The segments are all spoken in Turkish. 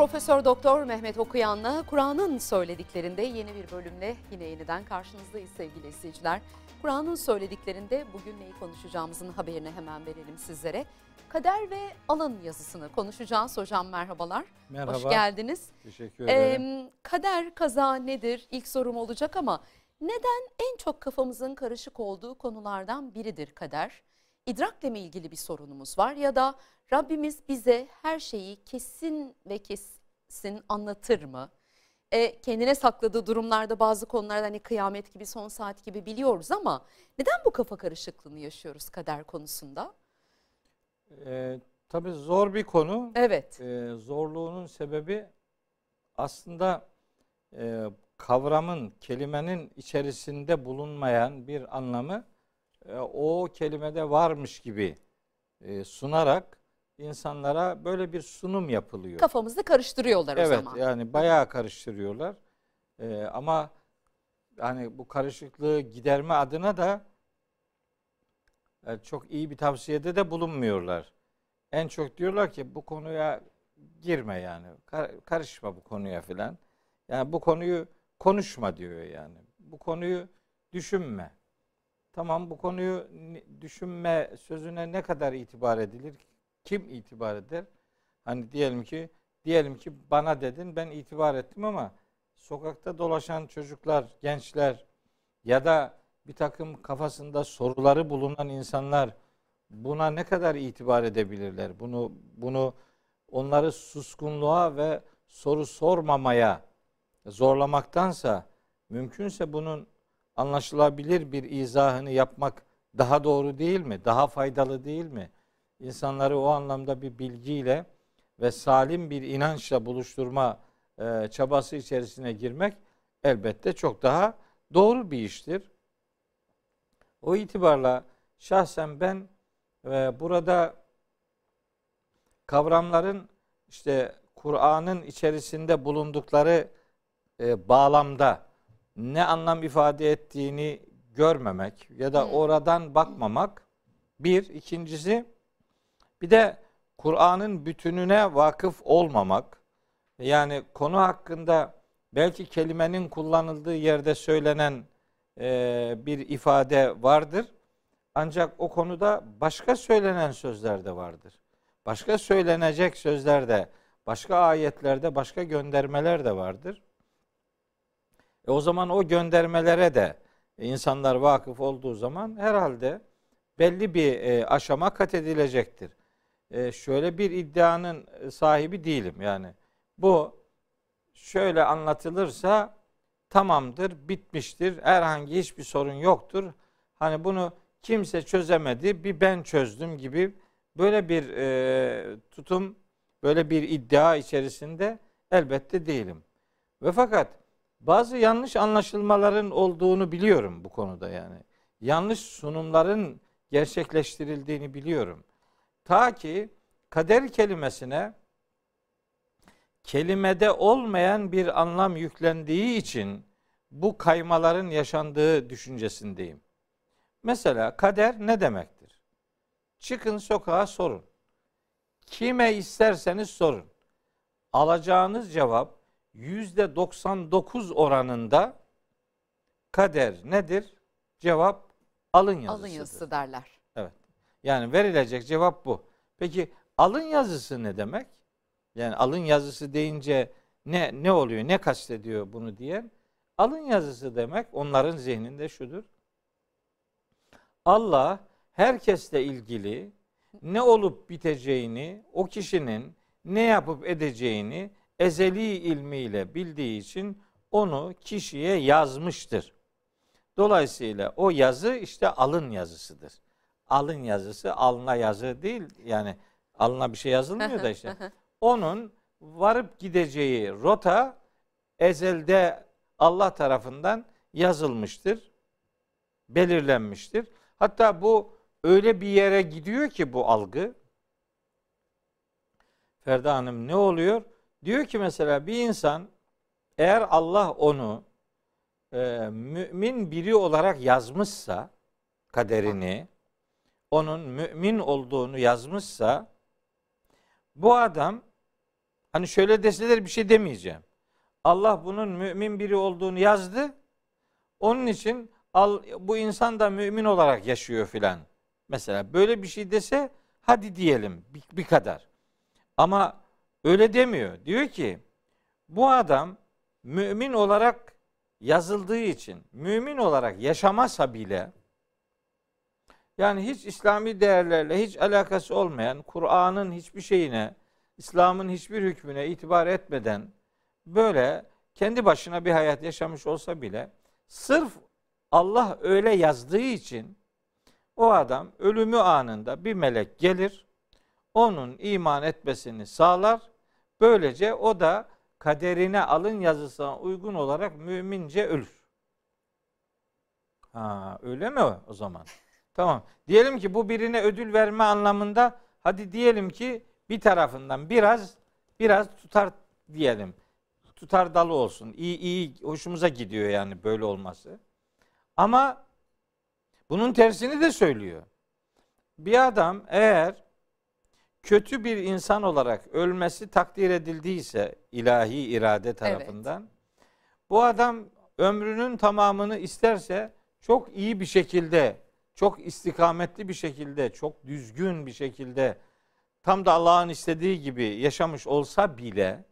Profesör Doktor Mehmet Okuyan'la Kur'an'ın söylediklerinde yeni bir bölümle yine yeniden karşınızdayız sevgili izleyiciler. Kur'an'ın söylediklerinde bugün neyi konuşacağımızın haberini hemen verelim sizlere. Kader ve alın yazısını konuşacağız. Hocam merhabalar. Merhaba. Hoş geldiniz. Teşekkür ederim. Ee, kader, kaza nedir? İlk sorum olacak ama neden en çok kafamızın karışık olduğu konulardan biridir kader? İdrakle mi ilgili bir sorunumuz var ya da Rabbimiz bize her şeyi kesin ve kesin anlatır mı? E, kendine sakladığı durumlarda bazı konularda hani kıyamet gibi son saat gibi biliyoruz ama neden bu kafa karışıklığını yaşıyoruz kader konusunda? Ee, tabii zor bir konu. Evet. Ee, zorluğunun sebebi aslında e, kavramın, kelimenin içerisinde bulunmayan bir anlamı e, o kelimede varmış gibi e, sunarak insanlara böyle bir sunum yapılıyor. Kafamızı karıştırıyorlar o evet, zaman. yani bayağı karıştırıyorlar. Ee, ama hani bu karışıklığı giderme adına da e, çok iyi bir tavsiyede de bulunmuyorlar. En çok diyorlar ki bu konuya girme yani. Kar- karışma bu konuya filan. Yani bu konuyu konuşma diyor yani. Bu konuyu düşünme. Tamam bu konuyu düşünme sözüne ne kadar itibar edilir? Kim itibar eder? Hani diyelim ki diyelim ki bana dedin ben itibar ettim ama sokakta dolaşan çocuklar, gençler ya da bir takım kafasında soruları bulunan insanlar buna ne kadar itibar edebilirler? Bunu bunu onları suskunluğa ve soru sormamaya zorlamaktansa mümkünse bunun anlaşılabilir bir izahını yapmak daha doğru değil mi? Daha faydalı değil mi? İnsanları o anlamda bir bilgiyle ve salim bir inançla buluşturma e, çabası içerisine girmek elbette çok daha doğru bir iştir. O itibarla şahsen ben e, burada kavramların işte Kur'an'ın içerisinde bulundukları e, bağlamda ne anlam ifade ettiğini görmemek ya da oradan bakmamak bir. ikincisi bir de Kur'an'ın bütününe vakıf olmamak. Yani konu hakkında belki kelimenin kullanıldığı yerde söylenen e, bir ifade vardır. Ancak o konuda başka söylenen sözler de vardır. Başka söylenecek sözler de, başka ayetlerde başka göndermeler de vardır. E o zaman o göndermelere de insanlar vakıf olduğu zaman herhalde belli bir e, aşama kat edilecektir. E, şöyle bir iddianın sahibi değilim yani. Bu şöyle anlatılırsa tamamdır, bitmiştir. Herhangi hiçbir sorun yoktur. Hani bunu kimse çözemedi, bir ben çözdüm gibi böyle bir e, tutum, böyle bir iddia içerisinde elbette değilim. Ve fakat bazı yanlış anlaşılmaların olduğunu biliyorum bu konuda yani. Yanlış sunumların gerçekleştirildiğini biliyorum. Ta ki kader kelimesine kelimede olmayan bir anlam yüklendiği için bu kaymaların yaşandığı düşüncesindeyim. Mesela kader ne demektir? Çıkın sokağa sorun. Kime isterseniz sorun. Alacağınız cevap yüzde 99 oranında kader nedir? Cevap alın yazısıdır. Alın yazısı derler. Yani verilecek cevap bu. Peki alın yazısı ne demek? Yani alın yazısı deyince ne ne oluyor? Ne kastediyor bunu diyen? Alın yazısı demek onların zihninde şudur. Allah herkesle ilgili ne olup biteceğini, o kişinin ne yapıp edeceğini ezeli ilmiyle bildiği için onu kişiye yazmıştır. Dolayısıyla o yazı işte alın yazısıdır. Alın yazısı alına yazı değil yani alına bir şey yazılmıyor da işte. Onun varıp gideceği rota ezelde Allah tarafından yazılmıştır, belirlenmiştir. Hatta bu öyle bir yere gidiyor ki bu algı. Ferda Hanım ne oluyor? Diyor ki mesela bir insan eğer Allah onu e, mümin biri olarak yazmışsa kaderini, onun mümin olduğunu yazmışsa bu adam Hani şöyle deseler bir şey demeyeceğim. Allah bunun mümin biri olduğunu yazdı. Onun için al, bu insan da mümin olarak yaşıyor filan. Mesela böyle bir şey dese hadi diyelim bir, bir kadar. Ama öyle demiyor. Diyor ki bu adam mümin olarak yazıldığı için mümin olarak yaşamasa bile yani hiç İslami değerlerle hiç alakası olmayan Kur'an'ın hiçbir şeyine, İslam'ın hiçbir hükmüne itibar etmeden böyle kendi başına bir hayat yaşamış olsa bile sırf Allah öyle yazdığı için o adam ölümü anında bir melek gelir, onun iman etmesini sağlar. Böylece o da kaderine alın yazısına uygun olarak mümince ölür. Ha, öyle mi o zaman? Tamam. Diyelim ki bu birine ödül verme anlamında hadi diyelim ki bir tarafından biraz biraz tutar diyelim. Tutar dalı olsun. İyi iyi hoşumuza gidiyor yani böyle olması. Ama bunun tersini de söylüyor. Bir adam eğer kötü bir insan olarak ölmesi takdir edildiyse ilahi irade tarafından evet. bu adam ömrünün tamamını isterse çok iyi bir şekilde, çok istikametli bir şekilde, çok düzgün bir şekilde tam da Allah'ın istediği gibi yaşamış olsa bile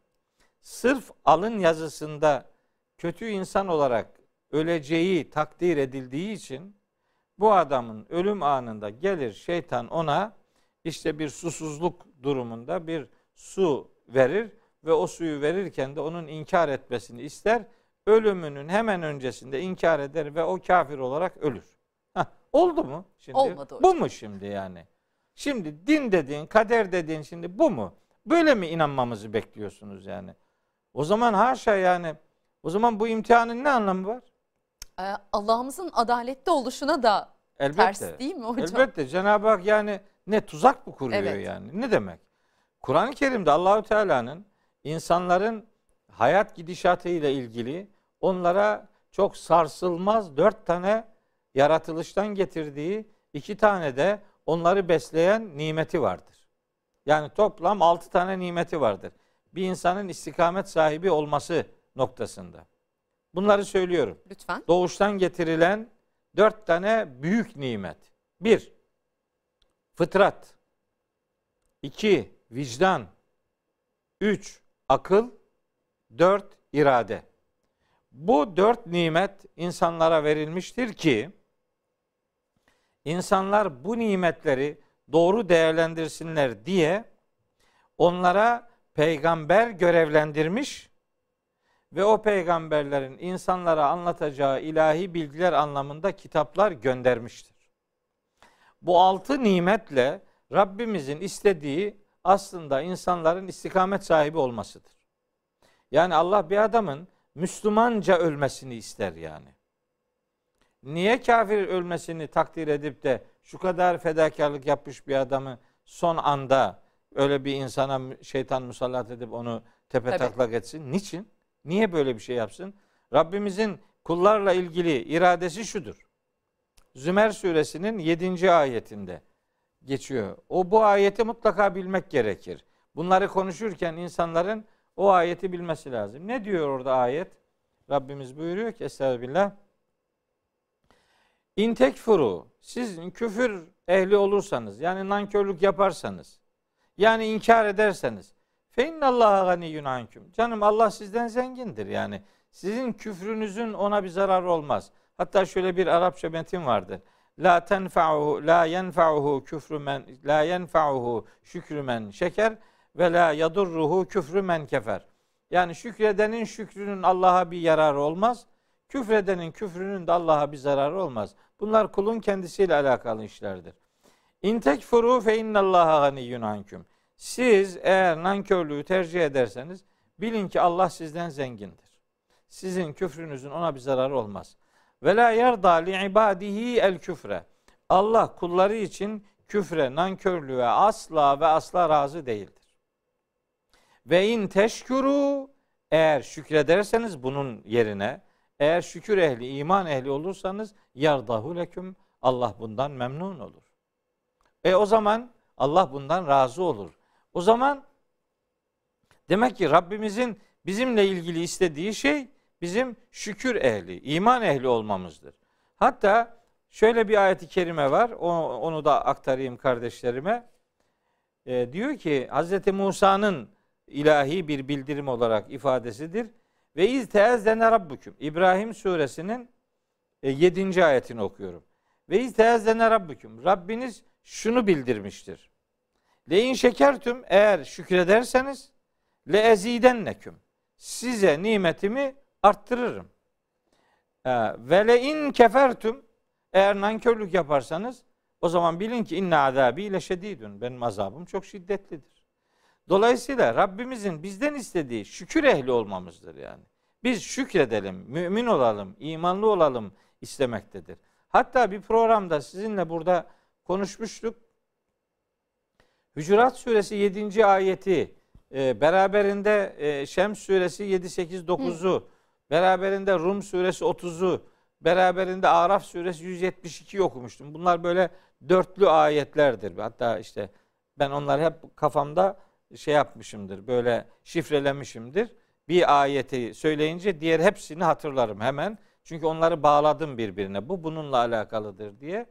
sırf alın yazısında kötü insan olarak öleceği takdir edildiği için bu adamın ölüm anında gelir şeytan ona işte bir susuzluk durumunda bir su verir ve o suyu verirken de onun inkar etmesini ister. Ölümünün hemen öncesinde inkar eder ve o kafir olarak ölür. Oldu mu şimdi? Olmadı hocam. Bu mu şimdi yani? Şimdi din dediğin, kader dediğin şimdi bu mu? Böyle mi inanmamızı bekliyorsunuz yani? O zaman haşa yani o zaman bu imtihanın ne anlamı var? Ee, Allah'ımızın adaletli oluşuna da Elbette. ters değil mi hocam? Elbette. Cenab-ı Hak yani ne tuzak mı kuruyor evet. yani? Ne demek? Kur'an-ı Kerim'de Allahü Teala'nın insanların hayat gidişatı ile ilgili onlara çok sarsılmaz dört tane yaratılıştan getirdiği iki tane de onları besleyen nimeti vardır. Yani toplam altı tane nimeti vardır. Bir insanın istikamet sahibi olması noktasında. Bunları söylüyorum. Lütfen. Doğuştan getirilen dört tane büyük nimet. Bir, fıtrat. iki vicdan. Üç, akıl. Dört, irade. Bu dört nimet insanlara verilmiştir ki insanlar bu nimetleri doğru değerlendirsinler diye onlara peygamber görevlendirmiş ve o peygamberlerin insanlara anlatacağı ilahi bilgiler anlamında kitaplar göndermiştir. Bu altı nimetle Rabbimizin istediği aslında insanların istikamet sahibi olmasıdır. Yani Allah bir adamın Müslümanca ölmesini ister yani. Niye kafir ölmesini takdir edip de şu kadar fedakarlık yapmış bir adamı son anda öyle bir insana şeytan musallat edip onu tepe Tabii. taklak etsin? Niçin? Niye böyle bir şey yapsın? Rabbimizin kullarla ilgili iradesi şudur. Zümer suresinin 7. ayetinde geçiyor. O bu ayeti mutlaka bilmek gerekir. Bunları konuşurken insanların o ayeti bilmesi lazım. Ne diyor orada ayet? Rabbimiz buyuruyor ki Estağfirullah. İntek furu siz küfür ehli olursanız yani nankörlük yaparsanız yani inkar ederseniz fe innallaha ganiyyun anküm. Canım Allah sizden zengindir yani. Sizin küfrünüzün ona bir zararı olmaz. Hatta şöyle bir Arapça metin vardı. La tenfa'uhu la yenfa'uhu küfrü men la yenfa'uhu şükrü men şeker ve la yadurruhu küfrü men kefer. Yani şükredenin şükrünün Allah'a bir yararı olmaz. Küfredenin küfrünün de Allah'a bir zararı olmaz. Bunlar kulun kendisiyle alakalı işlerdir. İntek furu fe innallaha ganiyyun anküm. Siz eğer nankörlüğü tercih ederseniz bilin ki Allah sizden zengindir. Sizin küfrünüzün ona bir zararı olmaz. Ve la yerda li ibadihi el küfre. Allah kulları için küfre, nankörlüğe asla ve asla razı değildir. Ve in teşkuru eğer şükrederseniz bunun yerine eğer şükür ehli, iman ehli olursanız yardahu leküm Allah bundan memnun olur. E o zaman Allah bundan razı olur. O zaman Demek ki Rabbimizin bizimle ilgili istediği şey bizim şükür ehli, iman ehli olmamızdır. Hatta şöyle bir ayeti kerime var. Onu, onu da aktarayım kardeşlerime. Ee, diyor ki Hz. Musa'nın ilahi bir bildirim olarak ifadesidir. Ve iz teezzene rabbüküm. İbrahim suresinin 7. E, ayetini okuyorum. Ve iz teezzene rabbüküm. Rabbiniz şunu bildirmiştir. Le in şekertüm eğer şükrederseniz le ezidenneküm. Size nimetimi arttırırım. E, ve le in kefertüm eğer nankörlük yaparsanız o zaman bilin ki inna azabi ile şedidun. Benim azabım çok şiddetlidir. Dolayısıyla Rabbimizin bizden istediği şükür ehli olmamızdır yani. Biz şükredelim, mümin olalım, imanlı olalım istemektedir. Hatta bir programda sizinle burada konuşmuştuk. Hücurat suresi 7. ayeti e, beraberinde e, Şems suresi 7 8 9'u, beraberinde Rum suresi 30'u, beraberinde Araf suresi 172 okumuştum. Bunlar böyle dörtlü ayetlerdir. Hatta işte ben onları hep kafamda şey yapmışımdır. Böyle şifrelemişimdir. Bir ayeti söyleyince diğer hepsini hatırlarım hemen. Çünkü onları bağladım birbirine. Bu bununla alakalıdır diye.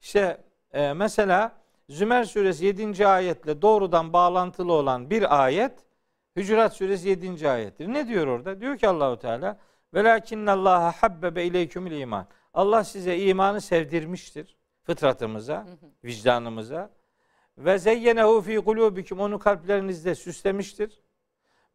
İşte e, mesela Zümer suresi 7. ayetle doğrudan bağlantılı olan bir ayet Hücurat suresi 7. ayettir. Ne diyor orada? Diyor ki Allahu Teala Velakinnallaha habbebe ileykümül iman. Allah size imanı sevdirmiştir fıtratımıza, vicdanımıza. Ve zeyyenehu fi kulubikum onu kalplerinizde süslemiştir.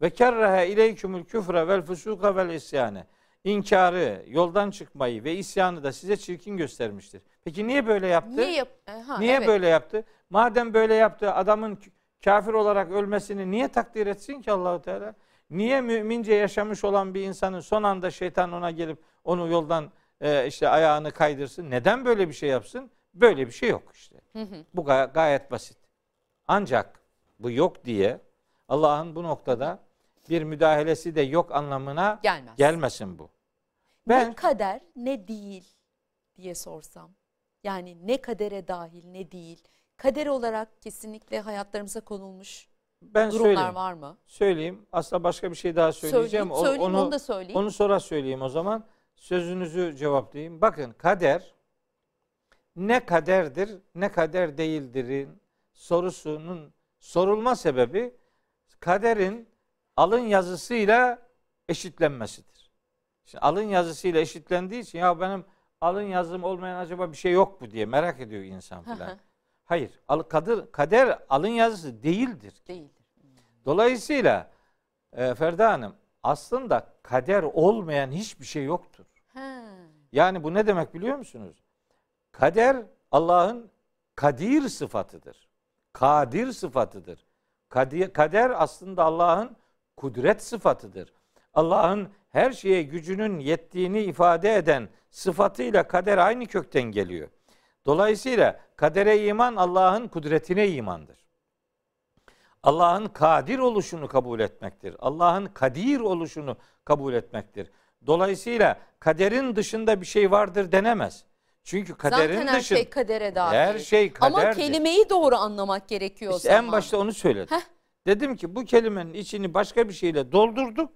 Ve kerrehe ileykümül küfre vel fusuka vel isyane. İnkarı, yoldan çıkmayı ve isyanı da size çirkin göstermiştir. Peki niye böyle yaptı? Niye, yap ha, niye evet. böyle yaptı? Madem böyle yaptı, adamın kafir olarak ölmesini niye takdir etsin ki Allahu Teala? Niye mümince yaşamış olan bir insanın son anda şeytan ona gelip onu yoldan e, işte ayağını kaydırsın? Neden böyle bir şey yapsın? Böyle bir şey yok işte. Hı hı. Bu gay- gayet basit. Ancak bu yok diye Allah'ın bu noktada bir müdahalesi de yok anlamına Gelmez. gelmesin bu. Ben ne kader ne değil diye sorsam. Yani ne kadere dahil ne değil. Kader olarak kesinlikle hayatlarımıza konulmuş ben durumlar söyleyeyim. var mı? Söyleyeyim. Aslında başka bir şey daha söyleyeceğim. Söyleyeyim, söyleyeyim onu, onu da söyleyeyim. Onu sonra söyleyeyim o zaman. Sözünüzü cevaplayayım. Bakın kader ne kaderdir ne kader değildirin sorusunun sorulma sebebi kaderin alın yazısıyla eşitlenmesidir. Şimdi alın yazısıyla eşitlendiği için ya benim alın yazım olmayan acaba bir şey yok mu diye merak ediyor insan filan. Hayır, kader, kader alın yazısı değildir. Değildir. Dolayısıyla e, Ferda Hanım aslında kader olmayan hiçbir şey yoktur. He. Yani bu ne demek biliyor musunuz? Kader Allah'ın kadir sıfatıdır. Kadir sıfatıdır. Kader aslında Allah'ın kudret sıfatıdır. Allah'ın her şeye gücünün yettiğini ifade eden sıfatıyla kader aynı kökten geliyor. Dolayısıyla kadere iman Allah'ın kudretine imandır. Allah'ın kadir oluşunu kabul etmektir. Allah'ın kadir oluşunu kabul etmektir. Dolayısıyla kaderin dışında bir şey vardır denemez. Çünkü kaderin Zaten her dışında şey kadere dahil. Her şey kaderdir. Ama kelimeyi doğru anlamak gerekiyor işte o zaman. En başta onu söyledim. Heh. Dedim ki bu kelimenin içini başka bir şeyle doldurduk.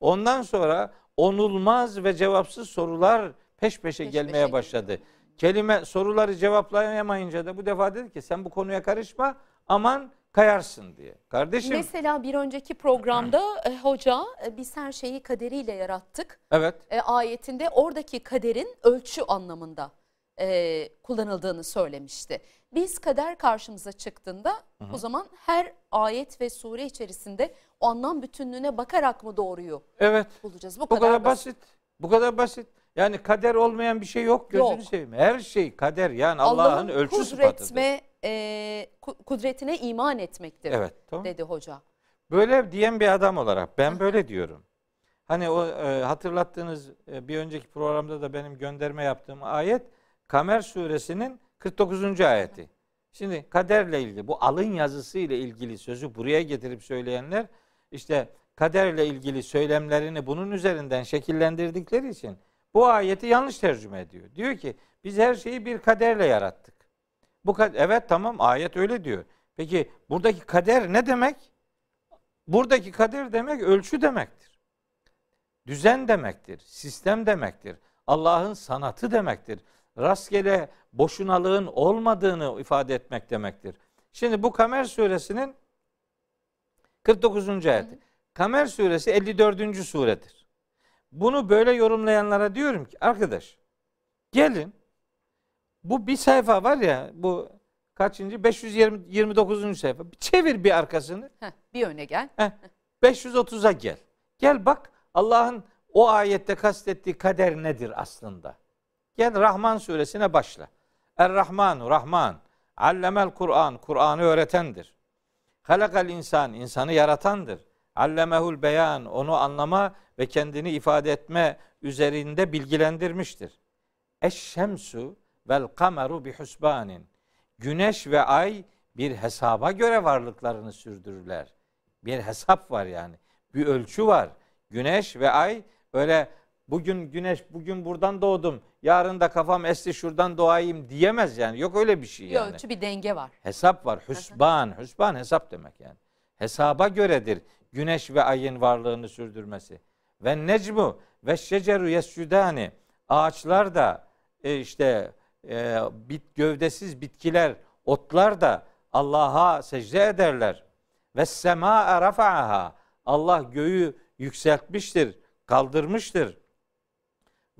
Ondan sonra onulmaz ve cevapsız sorular peş peşe peş gelmeye peşe başladı. Gidiyor. Kelime soruları cevaplayamayınca da bu defa dedi ki sen bu konuya karışma aman kayarsın diye. Kardeşim. Mesela bir önceki programda e, hoca e, biz her şeyi kaderiyle yarattık. Evet. E, ayetinde oradaki kaderin ölçü anlamında e, kullanıldığını söylemişti. Biz kader karşımıza çıktığında hı hı. o zaman her ayet ve sure içerisinde o anlam bütünlüğüne bakarak mı doğruyu evet. bulacağız? Bu, bu kadar, kadar basit. basit. Bu kadar basit. Yani kader olmayan bir şey yok gözünü yok. seveyim. Her şey kader yani Allah'ın Allah ölçü kudretme, e, kudretine iman etmektir evet, tamam. dedi hoca. Böyle diyen bir adam olarak ben böyle diyorum. Hani o e, hatırlattığınız e, bir önceki programda da benim gönderme yaptığım ayet Kamer suresinin 49. ayeti. Şimdi kaderle ilgili bu alın yazısı ile ilgili sözü buraya getirip söyleyenler işte kaderle ilgili söylemlerini bunun üzerinden şekillendirdikleri için bu ayeti yanlış tercüme ediyor. Diyor ki biz her şeyi bir kaderle yarattık. Bu evet tamam ayet öyle diyor. Peki buradaki kader ne demek? Buradaki kader demek ölçü demektir. Düzen demektir. Sistem demektir. Allah'ın sanatı demektir. Rastgele boşunalığın olmadığını ifade etmek demektir. Şimdi bu Kamer suresinin 49. ayeti. Kamer suresi 54. suredir. Bunu böyle yorumlayanlara diyorum ki arkadaş gelin bu bir sayfa var ya bu kaçıncı 529. sayfa. Çevir bir arkasını. Heh, bir öne gel. Heh, 530'a gel. Gel bak Allah'ın o ayette kastettiği kader nedir aslında? Gel Rahman suresine başla. Er-Rahmanu Rahman. Allemel Kur'an. Kur'an'ı öğretendir. Halakal insan. insanı yaratandır. Allemehul beyan. Onu anlama ve kendini ifade etme üzerinde bilgilendirmiştir. Eşşemsu vel kameru bi husbanin. Güneş ve ay bir hesaba göre varlıklarını sürdürürler. Bir hesap var yani. Bir ölçü var. Güneş ve ay öyle bugün güneş bugün buradan doğdum. Yarın da kafam esti şuradan doğayım diyemez yani. Yok öyle bir şey Bir yani. ölçü bir denge var. Hesap var. Hüsban. Hüsban hesap demek yani. Hesaba göredir güneş ve ayın varlığını sürdürmesi. Ve necmu ve şeceru yescudani. Ağaçlar da e, işte e, bit gövdesiz bitkiler, otlar da Allah'a secde ederler. Ve sema rafa'aha. Allah göğü yükseltmiştir, kaldırmıştır.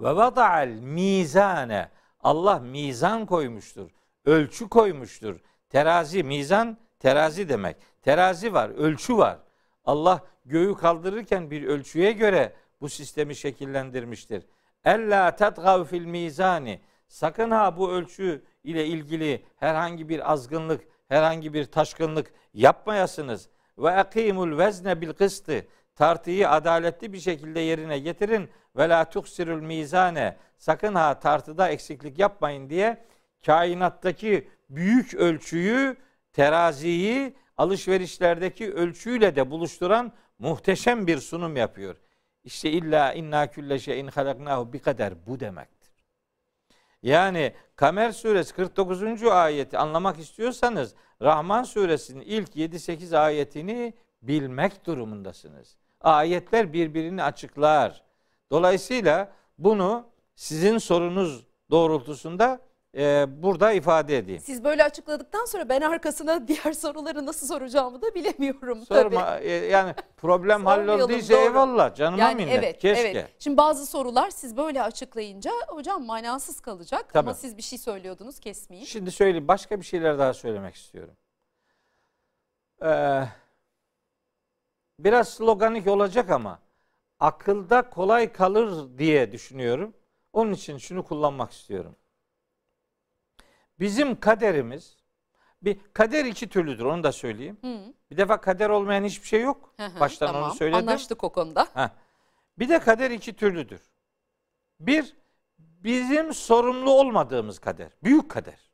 Ve vada'al mizane. Allah mizan koymuştur. Ölçü koymuştur. Terazi, mizan terazi demek. Terazi var, ölçü var. Allah göğü kaldırırken bir ölçüye göre bu sistemi şekillendirmiştir. Ella tetgav fil mizani. Sakın ha bu ölçü ile ilgili herhangi bir azgınlık, herhangi bir taşkınlık yapmayasınız. Ve akimul vezne bil kıstı. Tartıyı adaletli bir şekilde yerine getirin. Ve la tuksirul mizane. Sakın ha tartıda eksiklik yapmayın diye kainattaki büyük ölçüyü, teraziyi alışverişlerdeki ölçüyle de buluşturan muhteşem bir sunum yapıyor. İşte illa inna külle şeyin halaknahu bir kadar bu demektir. Yani Kamer suresi 49. ayeti anlamak istiyorsanız Rahman suresinin ilk 7-8 ayetini bilmek durumundasınız. Ayetler birbirini açıklar. Dolayısıyla bunu sizin sorunuz doğrultusunda e, burada ifade edeyim. Siz böyle açıkladıktan sonra ben arkasına diğer soruları nasıl soracağımı da bilemiyorum Sorma tabii. e, yani problem hallolduysa eyvallah canıma Yani minnet. evet, Keşke. evet. Şimdi bazı sorular siz böyle açıklayınca hocam manasız kalacak Tabii. ama siz bir şey söylüyordunuz kesmeyin. Şimdi söyleyeyim başka bir şeyler daha söylemek istiyorum. Ee, biraz sloganik olacak ama akılda kolay kalır diye düşünüyorum. Onun için şunu kullanmak istiyorum. Bizim kaderimiz bir kader iki türlüdür onu da söyleyeyim. Hı. Bir defa kader olmayan hiçbir şey yok. Hı hı, Baştan tamam. onu söyledim. Anlaştık o konuda. Heh. Bir de kader iki türlüdür. Bir, bizim sorumlu olmadığımız kader. Büyük kader.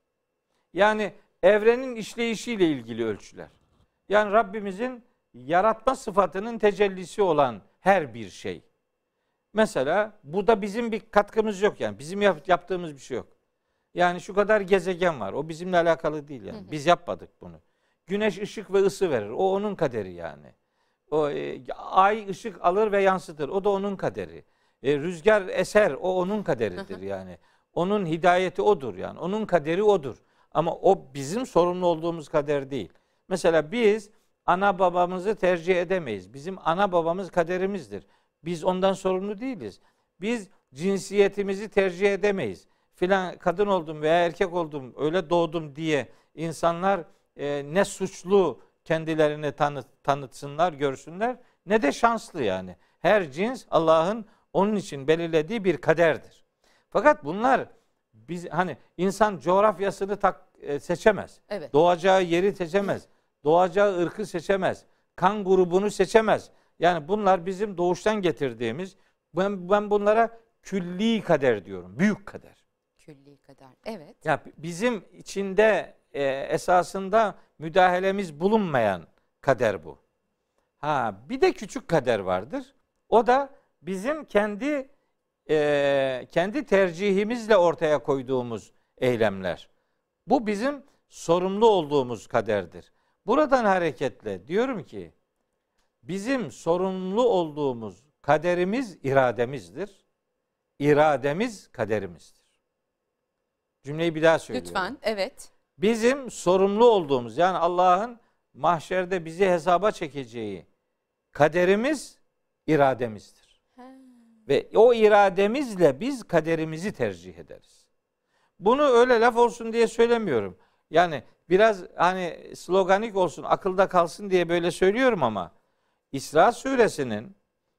Yani evrenin işleyişiyle ilgili ölçüler. Yani Rabbimizin yaratma sıfatının tecellisi olan her bir şey. Mesela burada bizim bir katkımız yok yani. Bizim yap- yaptığımız bir şey yok. Yani şu kadar gezegen var. O bizimle alakalı değil yani. Biz yapmadık bunu. Güneş ışık ve ısı verir. O onun kaderi yani. O e, ay ışık alır ve yansıtır. O da onun kaderi. E, rüzgar eser. O onun kaderidir yani. Onun hidayeti odur yani. Onun kaderi odur. Ama o bizim sorumlu olduğumuz kader değil. Mesela biz ana babamızı tercih edemeyiz. Bizim ana babamız kaderimizdir. Biz ondan sorumlu değiliz. Biz cinsiyetimizi tercih edemeyiz. Filan kadın oldum veya erkek oldum, öyle doğdum diye insanlar e, ne suçlu kendilerini tanıt, tanıtsınlar, görsünler ne de şanslı yani. Her cins Allah'ın onun için belirlediği bir kaderdir. Fakat bunlar biz hani insan coğrafyasını tak, e, seçemez. Evet. Doğacağı yeri seçemez. Doğacağı ırkı seçemez. Kan grubunu seçemez. Yani bunlar bizim doğuştan getirdiğimiz ben, ben bunlara külli kader diyorum. Büyük kader. Külli kader. Evet. Ya bizim içinde e, esasında müdahalemiz bulunmayan kader bu. Ha bir de küçük kader vardır. O da bizim kendi e, kendi tercihimizle ortaya koyduğumuz eylemler. Bu bizim sorumlu olduğumuz kaderdir. Buradan hareketle diyorum ki Bizim sorumlu olduğumuz kaderimiz irademizdir. İrademiz kaderimizdir. Cümleyi bir daha söylüyorum. Lütfen, evet. Bizim sorumlu olduğumuz yani Allah'ın mahşerde bizi hesaba çekeceği kaderimiz irademizdir. He. Ve o irademizle biz kaderimizi tercih ederiz. Bunu öyle laf olsun diye söylemiyorum. Yani biraz hani sloganik olsun, akılda kalsın diye böyle söylüyorum ama İsra suresinin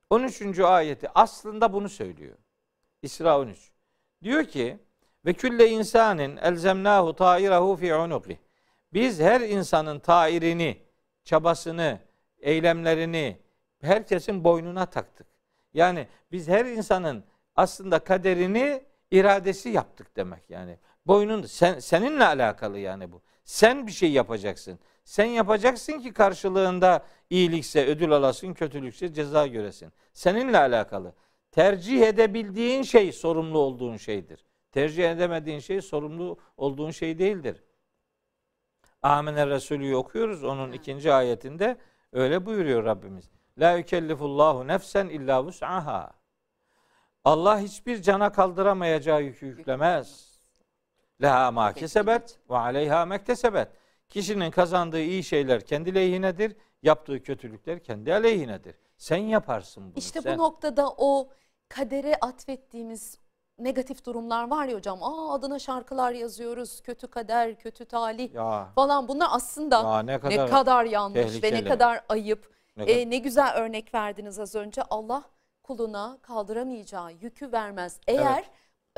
13. ayeti aslında bunu söylüyor. İsra 13. Diyor ki ve külle insanin elzemnahu ta'irahu fi unuqi. Biz her insanın tairini, çabasını, eylemlerini herkesin boynuna taktık. Yani biz her insanın aslında kaderini iradesi yaptık demek yani. Boynun sen seninle alakalı yani bu. Sen bir şey yapacaksın. Sen yapacaksın ki karşılığında iyilikse ödül alasın, kötülükse ceza göresin. Seninle alakalı. Tercih edebildiğin şey sorumlu olduğun şeydir. Tercih edemediğin şey sorumlu olduğun şey değildir. Amene Resulü'yü okuyoruz. Onun ikinci ayetinde öyle buyuruyor Rabbimiz. La yükellifullahu nefsen illa vus'aha. Allah hiçbir cana kaldıramayacağı yükü yüklemez. Leha ma kesebet ve aleyha mektesebet. Kişinin kazandığı iyi şeyler kendi lehinedir, yaptığı kötülükler kendi aleyhinedir. Sen yaparsın bunu. İşte sen. bu noktada o kadere atfettiğimiz negatif durumlar var ya hocam. Aa adına şarkılar yazıyoruz. Kötü kader, kötü talih ya, falan. Bunlar aslında ya ne kadar, ne kadar yanlış ve ne tehlikeli. kadar ayıp. ne kadar- Ee, ne güzel örnek verdiniz az önce. Allah kuluna kaldıramayacağı yükü vermez. Eğer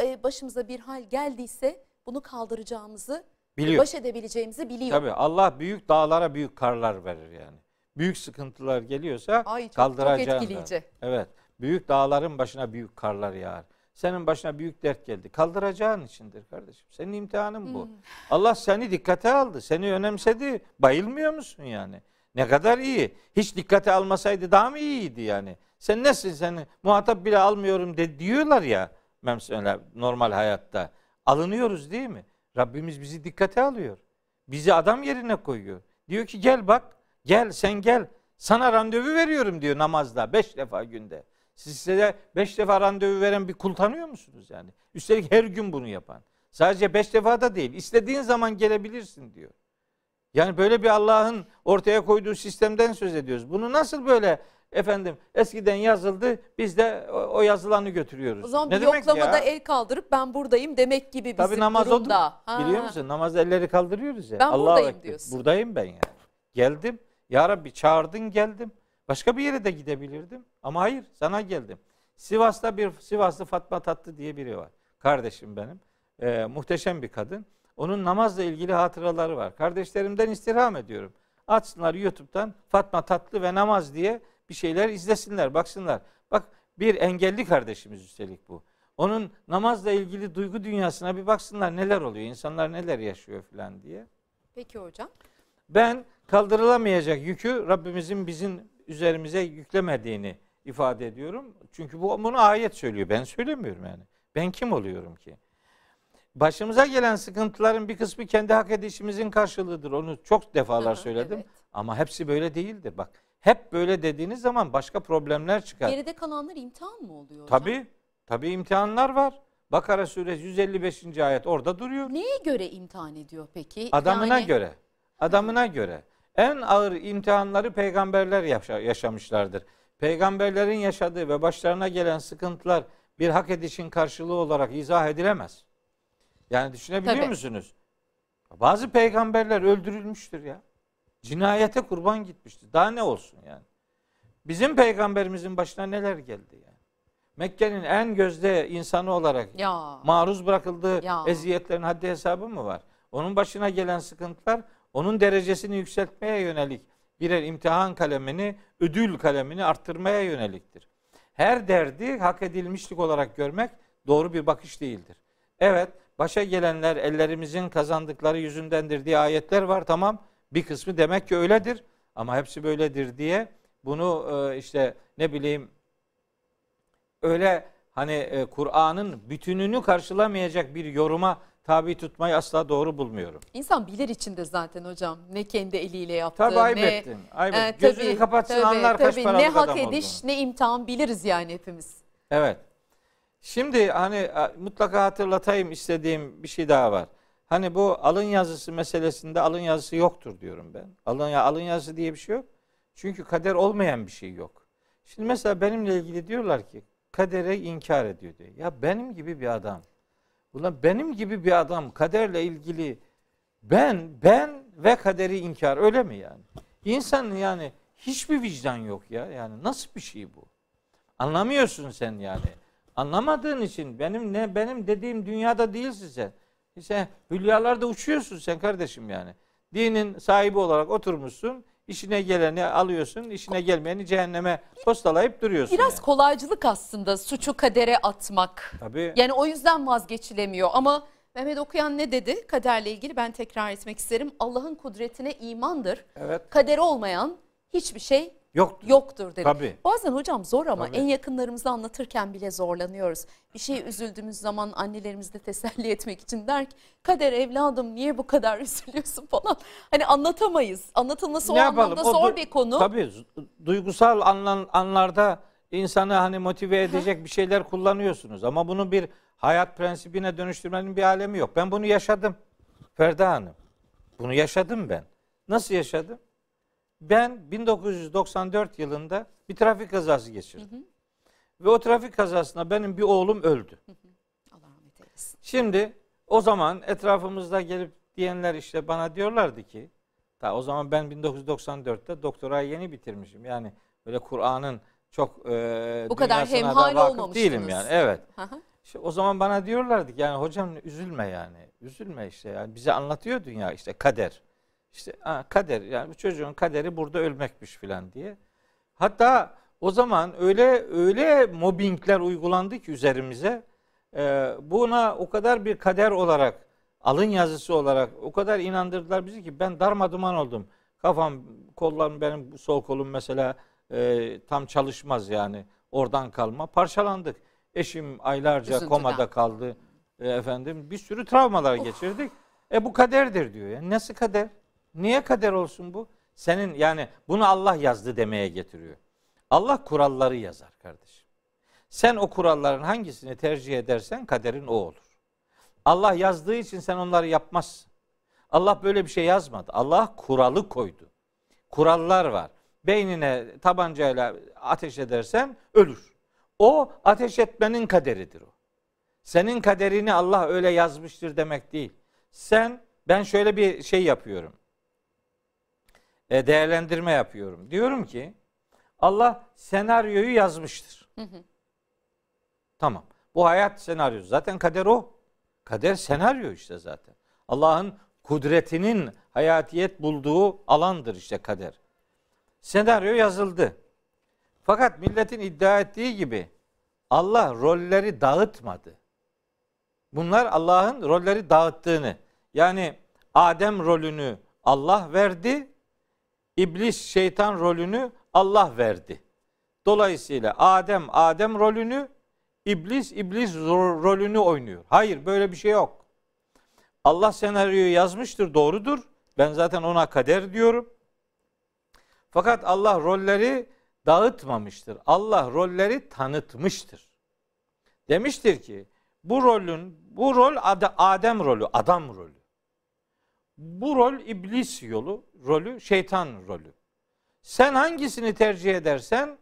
e, başımıza bir hal geldiyse bunu kaldıracağımızı, biliyor. baş edebileceğimizi biliyor. Tabii Allah büyük dağlara büyük karlar verir yani. Büyük sıkıntılar geliyorsa Ay çok, çok kaldıracağını. etkileyici. Evet. Büyük dağların başına büyük karlar yağar. Senin başına büyük dert geldi. Kaldıracağın içindir kardeşim. Senin imtihanın bu. Hmm. Allah seni dikkate aldı. Seni önemsedi. Bayılmıyor musun yani? Ne kadar iyi. Hiç dikkate almasaydı daha mı iyiydi yani? Sen nesin seni muhatap bile almıyorum de diyorlar ya normal hayatta. Alınıyoruz değil mi? Rabbimiz bizi dikkate alıyor. Bizi adam yerine koyuyor. Diyor ki gel bak. Gel sen gel. Sana randevu veriyorum diyor namazda. Beş defa günde. Siz size beş defa randevu veren bir kul tanıyor musunuz yani? Üstelik her gün bunu yapan. Sadece beş defa da değil. İstediğin zaman gelebilirsin diyor. Yani böyle bir Allah'ın ortaya koyduğu sistemden söz ediyoruz. Bunu nasıl böyle efendim eskiden yazıldı biz de o, yazılanı götürüyoruz. O zaman ne bir yoklamada ya? el kaldırıp ben buradayım demek gibi bizim Tabii namaz durumda. odur. Biliyor musun? Namaz elleri kaldırıyoruz ya. Ben Allahu buradayım Ekber. diyorsun. Buradayım ben yani. Geldim. Ya Rabbi çağırdın geldim. Başka bir yere de gidebilirdim. Ama hayır sana geldim. Sivas'ta bir Sivaslı Fatma Tatlı diye biri var. Kardeşim benim. Ee, muhteşem bir kadın. Onun namazla ilgili hatıraları var. Kardeşlerimden istirham ediyorum. Açsınlar YouTube'dan Fatma Tatlı ve namaz diye bir şeyler izlesinler, baksınlar. Bak bir engelli kardeşimiz üstelik bu. Onun namazla ilgili duygu dünyasına bir baksınlar neler oluyor, insanlar neler yaşıyor falan diye. Peki hocam. Ben kaldırılamayacak yükü Rabbimizin bizim üzerimize yüklemediğini ifade ediyorum. Çünkü bu bunu ayet söylüyor. Ben söylemiyorum yani. Ben kim oluyorum ki? Başımıza gelen sıkıntıların bir kısmı kendi hak edişimizin karşılığıdır. Onu çok defalar söyledim. evet. Ama hepsi böyle değildir. Bak hep böyle dediğiniz zaman başka problemler çıkar. Geride kalanlar imtihan mı oluyor hocam? Tabii. Tabii imtihanlar var. Bakara suresi 155. ayet orada duruyor. Neye göre imtihan ediyor peki? Adamına Yani- göre. Adamına göre. En ağır imtihanları peygamberler yaşa- yaşamışlardır. Peygamberlerin yaşadığı ve başlarına gelen sıkıntılar bir hak edişin karşılığı olarak izah edilemez. Yani düşünebiliyor Tabii. musunuz? Bazı peygamberler öldürülmüştür ya. Cinayete kurban gitmiştir. Daha ne olsun yani? Bizim peygamberimizin başına neler geldi yani? Mekke'nin en gözde insanı olarak Ya. maruz bırakıldığı Ya. eziyetlerin haddi hesabı mı var? Onun başına gelen sıkıntılar onun derecesini yükseltmeye yönelik birer imtihan kalemini, ödül kalemini arttırmaya yöneliktir. Her derdi hak edilmişlik olarak görmek doğru bir bakış değildir. Evet, başa gelenler ellerimizin kazandıkları yüzündendir diye ayetler var tamam. Bir kısmı demek ki öyledir ama hepsi böyledir diye bunu e, işte ne bileyim öyle hani e, Kur'an'ın bütününü karşılamayacak bir yoruma tabi tutmayı asla doğru bulmuyorum. İnsan bilir içinde zaten hocam ne kendi eliyle yaptığı Tabii ayıp ne ettin. Ayıp e, ettin. Gözünü kapatsın anlar kaç tabii, paralık ne hak ediş olduğunu. ne imtihan biliriz yani hepimiz. Evet. Şimdi hani mutlaka hatırlatayım istediğim bir şey daha var. Hani bu alın yazısı meselesinde alın yazısı yoktur diyorum ben. Alın, ya- alın yazısı diye bir şey yok. Çünkü kader olmayan bir şey yok. Şimdi mesela benimle ilgili diyorlar ki kadere inkar ediyor diyor. Ya benim gibi bir adam. Ulan benim gibi bir adam kaderle ilgili ben ben ve kaderi inkar öyle mi yani? İnsanın yani hiçbir vicdan yok ya. Yani nasıl bir şey bu? Anlamıyorsun sen yani. Anlamadığın için benim ne benim dediğim dünyada değilsin sen. Sen hülyalarda uçuyorsun sen kardeşim yani. Dinin sahibi olarak oturmuşsun. işine geleni alıyorsun, işine gelmeyeni cehenneme postalayıp duruyorsun. Biraz yani. kolaycılık aslında suçu kadere atmak. Tabii. Yani o yüzden vazgeçilemiyor ama Mehmet Okuyan ne dedi kaderle ilgili ben tekrar etmek isterim. Allah'ın kudretine imandır. Evet. Kaderi olmayan hiçbir şey Yoktur. yoktur dedi. Tabii. Bazen hocam zor ama Tabii. en yakınlarımızı anlatırken bile zorlanıyoruz. Bir şeye üzüldüğümüz zaman annelerimiz de teselli etmek için der ki kader evladım niye bu kadar üzülüyorsun falan. Hani anlatamayız. Anlatılması o Ne yapalım? anlamda O zor bir konu. Tabii duygusal anlan, anlarda insanı hani motive edecek bir şeyler kullanıyorsunuz. Ama bunu bir hayat prensibine dönüştürmenin bir alemi yok. Ben bunu yaşadım. Ferda Hanım. Bunu yaşadım ben. Nasıl yaşadım? Ben 1994 yılında bir trafik kazası geçirdim. Ve o trafik kazasında benim bir oğlum öldü. Allah rahmet eylesin. Şimdi o zaman etrafımızda gelip diyenler işte bana diyorlardı ki ta o zaman ben 1994'te doktorayı yeni bitirmişim. Yani böyle Kur'an'ın çok e, Bu kadar hemhal olmamıştınız. değilim yani. Evet. Hı hı. İşte o zaman bana diyorlardı ki yani hocam üzülme yani. Üzülme işte yani bize anlatıyor dünya işte kader. İşte ha, kader yani bu çocuğun kaderi burada ölmekmiş filan diye. Hatta o zaman öyle öyle mobbingler uygulandı ki üzerimize. e, buna o kadar bir kader olarak alın yazısı olarak o kadar inandırdılar bizi ki ben darmaduman oldum. Kafam, kollarım benim sol kolum mesela e, tam çalışmaz yani. Oradan kalma. Parçalandık. Eşim aylarca Üzüntüden. komada kaldı. E, efendim bir sürü travmalar geçirdik. E bu kaderdir diyor. Yani nasıl kader? Niye kader olsun bu? Senin yani bunu Allah yazdı demeye getiriyor. Allah kuralları yazar kardeşim. Sen o kuralların hangisini tercih edersen kaderin o olur. Allah yazdığı için sen onları yapmazsın. Allah böyle bir şey yazmadı. Allah kuralı koydu. Kurallar var. Beynine tabancayla ateş edersen ölür. O ateş etmenin kaderidir o. Senin kaderini Allah öyle yazmıştır demek değil. Sen ben şöyle bir şey yapıyorum. E, değerlendirme yapıyorum. Diyorum ki Allah senaryoyu yazmıştır. Tamam. Bu hayat senaryosu. Zaten kader o. Kader senaryo işte zaten. Allah'ın kudretinin hayatiyet bulduğu alandır işte kader. Senaryo yazıldı. Fakat milletin iddia ettiği gibi Allah rolleri dağıtmadı. Bunlar Allah'ın rolleri dağıttığını. Yani Adem rolünü Allah verdi. İblis şeytan rolünü Allah verdi. Dolayısıyla Adem Adem rolünü, iblis iblis ro- rolünü oynuyor. Hayır böyle bir şey yok. Allah senaryoyu yazmıştır doğrudur. Ben zaten ona kader diyorum. Fakat Allah rolleri dağıtmamıştır. Allah rolleri tanıtmıştır. Demiştir ki bu rolün bu rol Ad- Adem rolü, adam rolü. Bu rol iblis yolu, rolü, şeytan rolü. Sen hangisini tercih edersen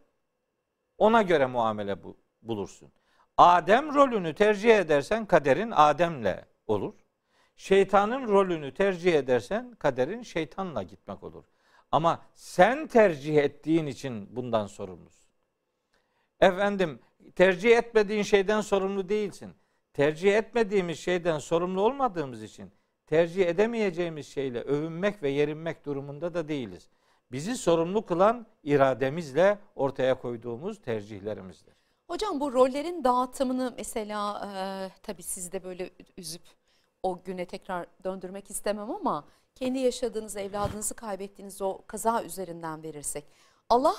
ona göre muamele bu, bulursun. Adem rolünü tercih edersen kaderin Adem'le olur. Şeytanın rolünü tercih edersen kaderin şeytanla gitmek olur. Ama sen tercih ettiğin için bundan sorumlusun. Efendim tercih etmediğin şeyden sorumlu değilsin. Tercih etmediğimiz şeyden sorumlu olmadığımız için tercih edemeyeceğimiz şeyle övünmek ve yerinmek durumunda da değiliz. Bizi sorumlu kılan irademizle ortaya koyduğumuz tercihlerimizdir. Hocam bu rollerin dağıtımını mesela e, tabii siz de böyle üzüp o güne tekrar döndürmek istemem ama kendi yaşadığınız evladınızı kaybettiğiniz o kaza üzerinden verirsek. Allah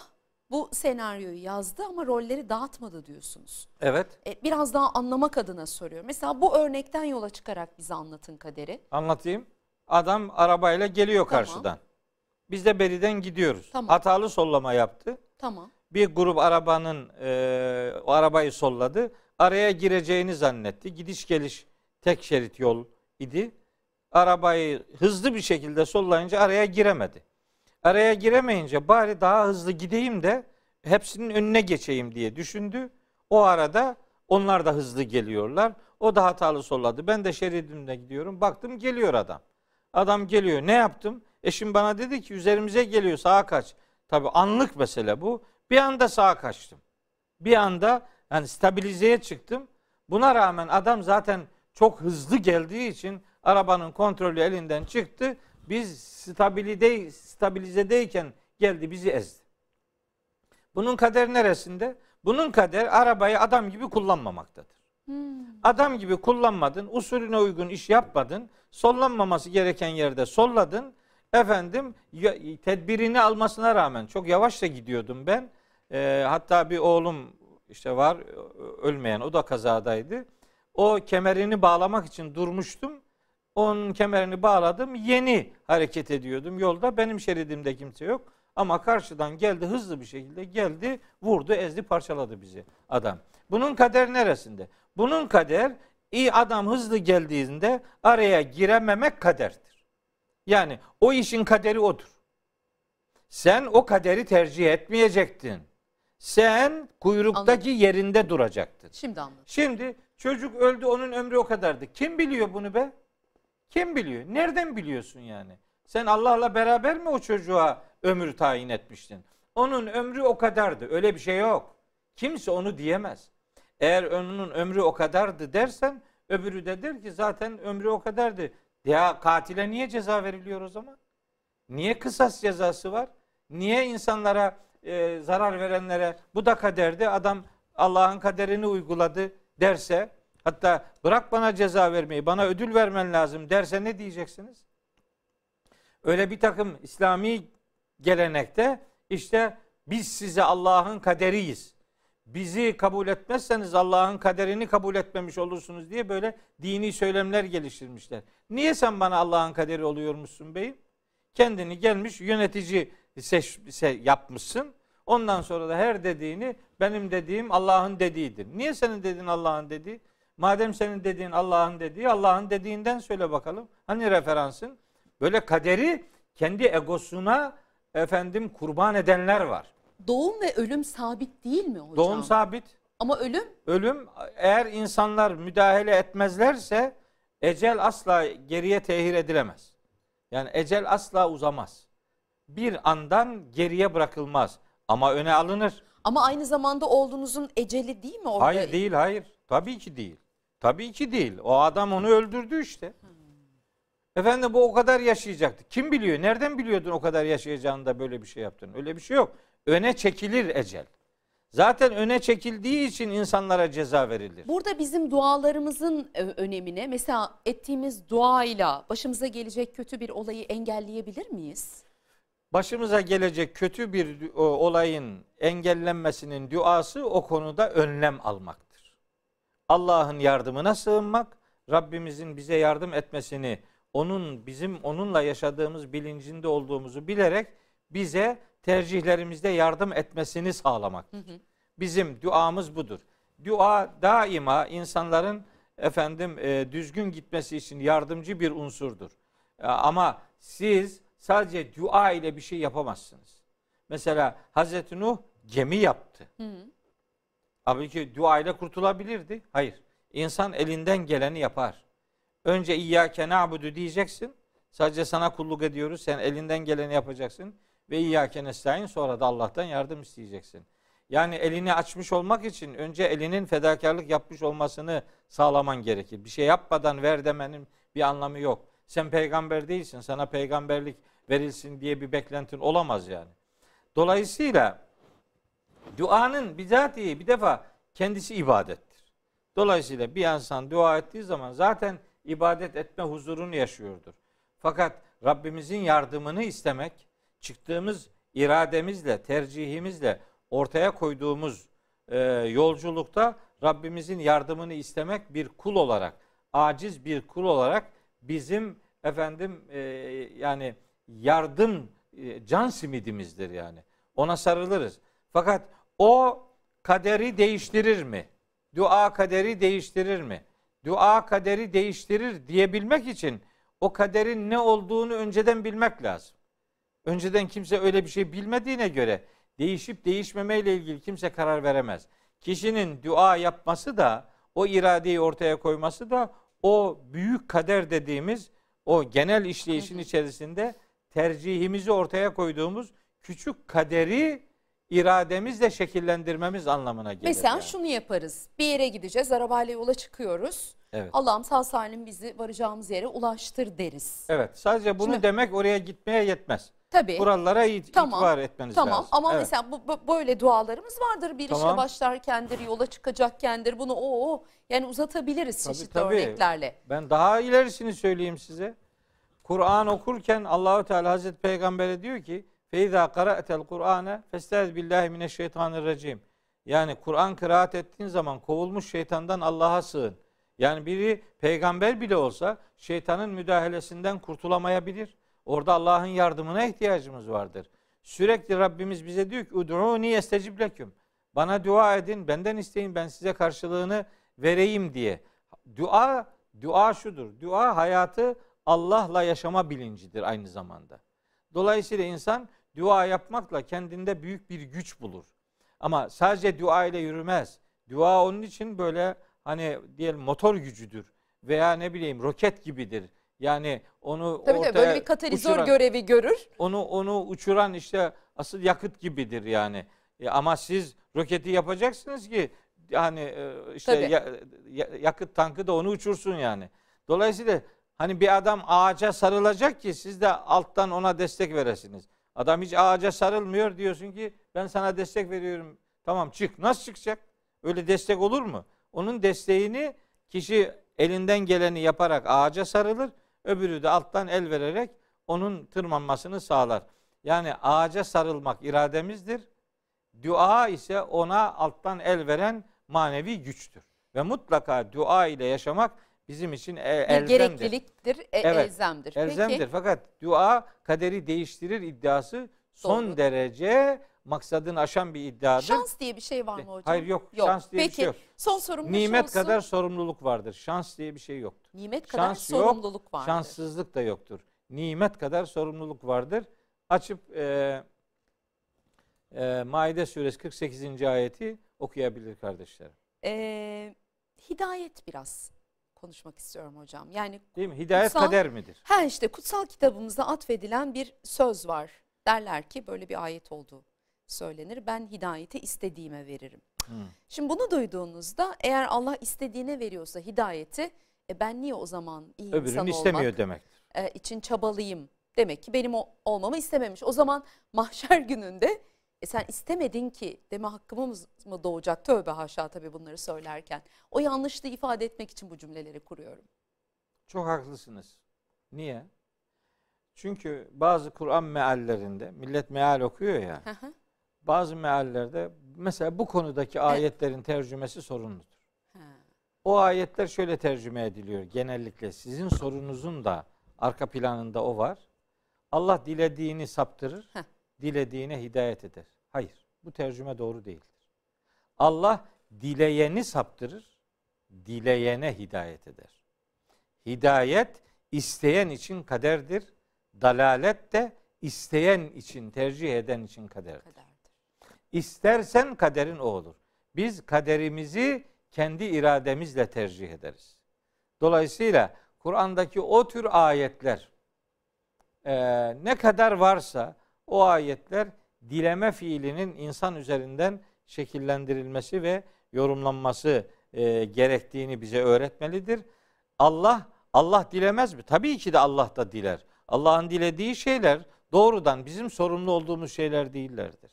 bu senaryoyu yazdı ama rolleri dağıtmadı diyorsunuz. Evet. E, biraz daha anlamak adına soruyorum. Mesela bu örnekten yola çıkarak bize anlatın kaderi. Anlatayım. Adam arabayla geliyor Tamam. karşıdan. Biz de beriden gidiyoruz. Tamam. Hatalı sollama yaptı. Tamam. Bir grup arabanın e, o arabayı solladı. Araya gireceğini zannetti. Gidiş geliş tek şerit yol idi. Arabayı hızlı bir şekilde sollayınca araya giremedi. Araya giremeyince bari daha hızlı gideyim de hepsinin önüne geçeyim diye düşündü. O arada onlar da hızlı geliyorlar. O da hatalı solladı. Ben de şeridimde gidiyorum. Baktım geliyor adam. Adam geliyor. Ne yaptım? Eşim bana dedi ki üzerimize geliyor sağa kaç. Tabii anlık mesele bu. Bir anda sağa kaçtım. Bir anda yani stabilizeye çıktım. Buna rağmen adam zaten çok hızlı geldiği için arabanın kontrolü elinden çıktı. Biz stabilide, stabilizedeyken geldi bizi ezdi. Bunun kader neresinde? Bunun kader arabayı adam gibi kullanmamaktadır. Adam gibi kullanmadın, usulüne uygun iş yapmadın, sollanmaması gereken yerde solladın. Efendim tedbirini almasına rağmen çok yavaş da gidiyordum ben. Ee, hatta bir oğlum işte var ölmeyen o da kazadaydı. O kemerini bağlamak için durmuştum. Onun kemerini bağladım. Yeni hareket ediyordum yolda. Benim şeridimde kimse yok. Ama karşıdan geldi hızlı bir şekilde geldi, vurdu, ezdi, parçaladı bizi adam. Bunun kader neresinde? Bunun kader iyi adam hızlı geldiğinde araya girememek kaderdir. Yani o işin kaderi odur. Sen o kaderi tercih etmeyecektin. Sen kuyruktaki Anladım. yerinde duracaktın. Şimdi anladım. Şimdi çocuk öldü onun ömrü o kadardı. Kim biliyor bunu be? Kim biliyor? Nereden biliyorsun yani? Sen Allah'la beraber mi o çocuğa ömür tayin etmiştin? Onun ömrü o kadardı. Öyle bir şey yok. Kimse onu diyemez. Eğer onun ömrü o kadardı dersen öbürü de der ki zaten ömrü o kadardı. Ya katile niye ceza veriliyor o zaman? Niye kısas cezası var? Niye insanlara e, zarar verenlere bu da kaderdi adam Allah'ın kaderini uyguladı derse hatta bırak bana ceza vermeyi bana ödül vermen lazım derse ne diyeceksiniz? Öyle bir takım İslami gelenekte işte biz size Allah'ın kaderiyiz. Bizi kabul etmezseniz Allah'ın kaderini kabul etmemiş olursunuz diye böyle dini söylemler geliştirmişler. Niye sen bana Allah'ın kaderi oluyormuşsun beyim? Kendini gelmiş yönetici seç, se- yapmışsın. Ondan sonra da her dediğini benim dediğim Allah'ın dediğidir. Niye senin dediğin Allah'ın dediği? Madem senin dediğin Allah'ın dediği, Allah'ın dediğinden söyle bakalım. Hani referansın? Böyle kaderi kendi egosuna efendim kurban edenler var. Doğum ve ölüm sabit değil mi hocam? Doğum sabit. Ama ölüm Ölüm eğer insanlar müdahale etmezlerse ecel asla geriye tehir edilemez. Yani ecel asla uzamaz. Bir andan geriye bırakılmaz ama öne alınır. ama aynı zamanda oğlunuzun eceli değil mi orada? Hayır değil hayır. Tabii ki değil. Tabii ki değil. O adam onu öldürdü işte. Efendim bu o kadar yaşayacaktı. Kim biliyor? Nereden biliyordun o kadar yaşayacağını da böyle bir şey yaptın? Öyle bir şey yok. Öne çekilir ecel. Zaten öne çekildiği için insanlara ceza verilir. Burada bizim dualarımızın e, önemine mesela ettiğimiz duayla başımıza gelecek kötü bir olayı engelleyebilir miyiz? Başımıza gelecek kötü bir olayın engellenmesinin duası o konuda önlem almaktır. Allah'ın yardımına sığınmak, Rabbimizin bize yardım etmesini, onun bizim onunla yaşadığımız bilincinde olduğumuzu bilerek bize tercihlerimizde yardım etmesini sağlamaktır. Bizim duamız budur. Dua daima insanların efendim e, düzgün gitmesi için yardımcı bir unsurdur. E, ama siz sadece dua ile bir şey yapamazsınız. Mesela Hazreti Nuh gemi yaptı. Halbuki dua ile kurtulabilirdi. Hayır. İnsan elinden geleni yapar. Önce İyyâke na'budu diyeceksin. Sadece sana kulluk ediyoruz. Sen elinden geleni yapacaksın. Ve İyyâke nestaîn sonra da Allah'tan yardım isteyeceksin. Yani elini açmış olmak için önce elinin fedakarlık yapmış olmasını sağlaman gerekir. Bir şey yapmadan ver demenin bir anlamı yok. Sen peygamber değilsin. Sana peygamberlik verilsin diye bir beklentin olamaz yani. Dolayısıyla duanın bizatihi bir defa kendisi ibadettir. Dolayısıyla bir insan dua ettiği zaman zaten ibadet etme huzurunu yaşıyordur. Fakat Rabbimizin yardımını istemek, çıktığımız irademizle, tercihimizle ortaya koyduğumuz e, yolculukta Rabbimizin yardımını istemek bir kul olarak, aciz bir kul olarak bizim efendim e, yani yardım e, can simidimizdir yani. Ona sarılırız. Fakat o kaderi değiştirir mi? Dua kaderi değiştirir mi? Dua kaderi değiştirir diyebilmek için o kaderin ne olduğunu önceden bilmek lazım. Önceden kimse öyle bir şey bilmediğine göre değişip değişmemeyle ilgili kimse karar veremez. Kişinin dua yapması da o iradeyi ortaya koyması da o büyük kader dediğimiz o genel işleyişin içerisinde tercihimizi ortaya koyduğumuz küçük kaderi irademizle şekillendirmemiz anlamına gelir. Mesela yani. şunu yaparız. Bir yere gideceğiz, arabayla yola çıkıyoruz. Evet. Allah'ım sağ salim bizi varacağımız yere ulaştır deriz. Evet. Sadece bunu Şimdi- demek oraya gitmeye yetmez. Tabii. Buralara it- Tamam, itibar etmeniz Tamam lazım. ama Evet. mesela bu, bu- böyle dualarımız vardır. Bir işe Tamam. başlarkendir, yola çıkacakkendir. Bunu o o yani uzatabiliriz Tabii, çeşitli tabii. örneklerle. Ben daha ilerisini söyleyeyim size. Kur'an okurken Allahu Teala Hazreti Peygamber'e diyor ki: "Feiza qara'tel Kur'ane festaiz billahi mineşşeytanirracim." Yani Kur'an kıraat ettiğin zaman kovulmuş şeytandan Allah'a sığın. Yani biri peygamber bile olsa şeytanın müdahalesinden kurtulamayabilir. Orada Allah'ın yardımına ihtiyacımız vardır. Sürekli Rabbimiz bize diyor ki: "Ud'uni estecib leküm." Bana dua edin, benden isteyin, ben size karşılığını vereyim diye. Dua dua şudur. Dua hayatı Allah'la yaşama bilincidir aynı zamanda. Dolayısıyla insan dua yapmakla kendinde büyük bir güç bulur. Ama sadece dua ile yürümez. Dua onun için böyle hani diyelim motor gücüdür veya ne bileyim roket gibidir. Yani onu Tabii ortaya tabii böyle bir katalizör uçuran- görevi görür. onu onu uçuran işte asıl yakıt gibidir yani. E, ama siz roketi yapacaksınız ki yani e, işte ya- ya- yakıt tankı da onu uçursun yani. Dolayısıyla hani bir adam ağaca sarılacak ki siz de alttan ona destek veresiniz. Adam hiç ağaca sarılmıyor diyorsun ki ben sana destek veriyorum. Tamam çık. Nasıl çıkacak? Öyle destek olur mu? Onun desteğini kişi elinden geleni yaparak ağaca sarılır. Öbürü de alttan el vererek onun tırmanmasını sağlar. Yani ağaca sarılmak irademizdir. Dua ise ona alttan el veren manevi güçtür. Ve mutlaka dua ile yaşamak bizim için e- elzemdir. gerekliliktir, e- Evet, elzemdir. Elzemdir. Peki Fakat dua kaderi değiştirir iddiası son Doğru. derece maksadını aşan bir iddiadır. şans diye bir şey var mı hocam? Hayır yok. Şans diye Peki bir şey yok. son sorum da şu Nimet olsun. kadar sorumluluk vardır. Şans diye bir şey yoktur. Nimet kadar Şans yok, sorumluluk vardır. Şanssızlık da yoktur. Nimet kadar sorumluluk vardır. Açıp e, e, Maide suresi 48. ayeti okuyabilir kardeşlerim. Ee, hidayet biraz konuşmak istiyorum hocam. Yani Değil mi? Hidayet Kutsal- kader midir? ha işte kutsal kitabımızda atfedilen bir söz var. Derler ki böyle bir ayet olduğu söylenir. Ben hidayeti istediğime veririm. Hı. Şimdi bunu duyduğunuzda eğer Allah istediğine veriyorsa hidayeti e ben niye o zaman iyi insan Öbürünü istemiyor olmak demektir. e, için çabalayayım? Demek ki benim o, olmamı istememiş. O zaman mahşer gününde e sen istemedin ki deme hakkımız mı doğacak? Tövbe haşa tabii bunları söylerken. O yanlışlığı ifade etmek için bu cümleleri kuruyorum. Çok haklısınız. Niye? Çünkü bazı Kur'an meallerinde millet meal okuyor ya. Bazı meallerde mesela bu konudaki ayetlerin tercümesi sorunludur. O ayetler şöyle tercüme ediliyor genellikle. Sizin sorunuzun da arka planında o var. Allah dilediğini saptırır. Dilediğine hidayet eder. Hayır, bu tercüme doğru değildir. Allah dileyeni saptırır, dileyene hidayet eder. Hidayet isteyen için kaderdir. Dalalet de isteyen için, tercih eden için kaderdir. Kaderdir. İstersen kaderin o olur. Biz kaderimizi kendi irademizle tercih ederiz. Dolayısıyla Kur'an'daki o tür ayetler e, ne kadar varsa o ayetler dileme fiilinin insan üzerinden şekillendirilmesi ve yorumlanması e, gerektiğini bize öğretmelidir. Allah Allah dilemez mi? Tabii ki de Allah da diler. Allah'ın dilediği şeyler doğrudan bizim sorumlu olduğumuz şeyler değillerdir.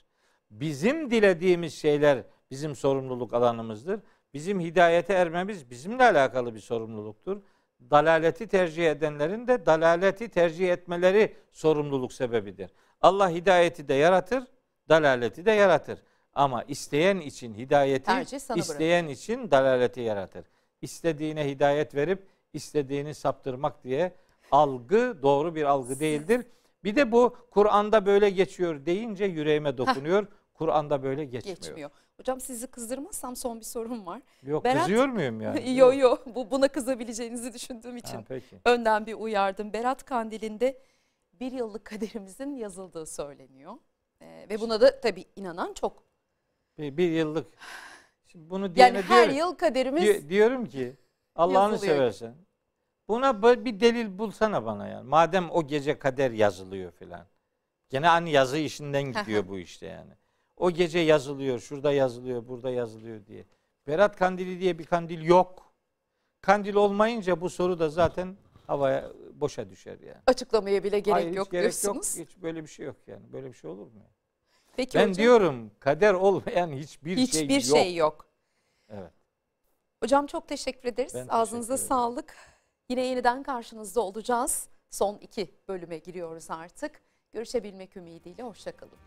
Bizim dilediğimiz şeyler bizim sorumluluk alanımızdır. Bizim hidayete ermemiz bizimle alakalı bir sorumluluktur. Dalaleti tercih edenlerin de dalaleti tercih etmeleri sorumluluk sebebidir. Allah hidayeti de yaratır, dalaleti de yaratır. Ama isteyen için hidayeti, isteyen için dalaleti yaratır. İstediğine hidayet verip istediğini saptırmak diye algı doğru bir algı değildir. Bir de bu Kur'an'da böyle geçiyor deyince yüreğime dokunuyor. Kur'an'da böyle geçmiyor. Geçmiyor. Hocam sizi kızdırmazsam son bir sorum var. Yok Berat- kızıyor muyum yani? yo yo bu buna kızabileceğinizi düşündüğüm için Ha, peki. önden bir uyardım. Berat Kandili'nde bir yıllık kaderimizin yazıldığı söyleniyor. Ee, ve buna da tabii inanan çok. Bir, bir yıllık. Şimdi bunu diyene Yani her diyorum, yıl kaderimiz di- diyorum ki Allah'ını seversen buna bir delil bulsana bana yani. Madem o gece kader yazılıyor filan. Gene hani yazı işinden gidiyor bu işte yani. O gece yazılıyor, şurada yazılıyor, burada yazılıyor diye. Berat kandili diye bir kandil yok. Kandil olmayınca bu soru da zaten havaya boşa düşer yani. açıklamaya bile gerek Hayır, hiç yok gerek diyorsunuz. yok. Hiç böyle bir şey yok yani. Böyle bir şey olur mu? Peki Ben hocam, diyorum kader olmayan hiçbir, hiçbir şey yok. şey yok. Evet. Hocam çok teşekkür ederiz. Ben Ağzınıza teşekkür sağlık. Yine yeniden karşınızda olacağız. Son iki bölüme giriyoruz artık. Görüşebilmek ümidiyle hoşçakalın.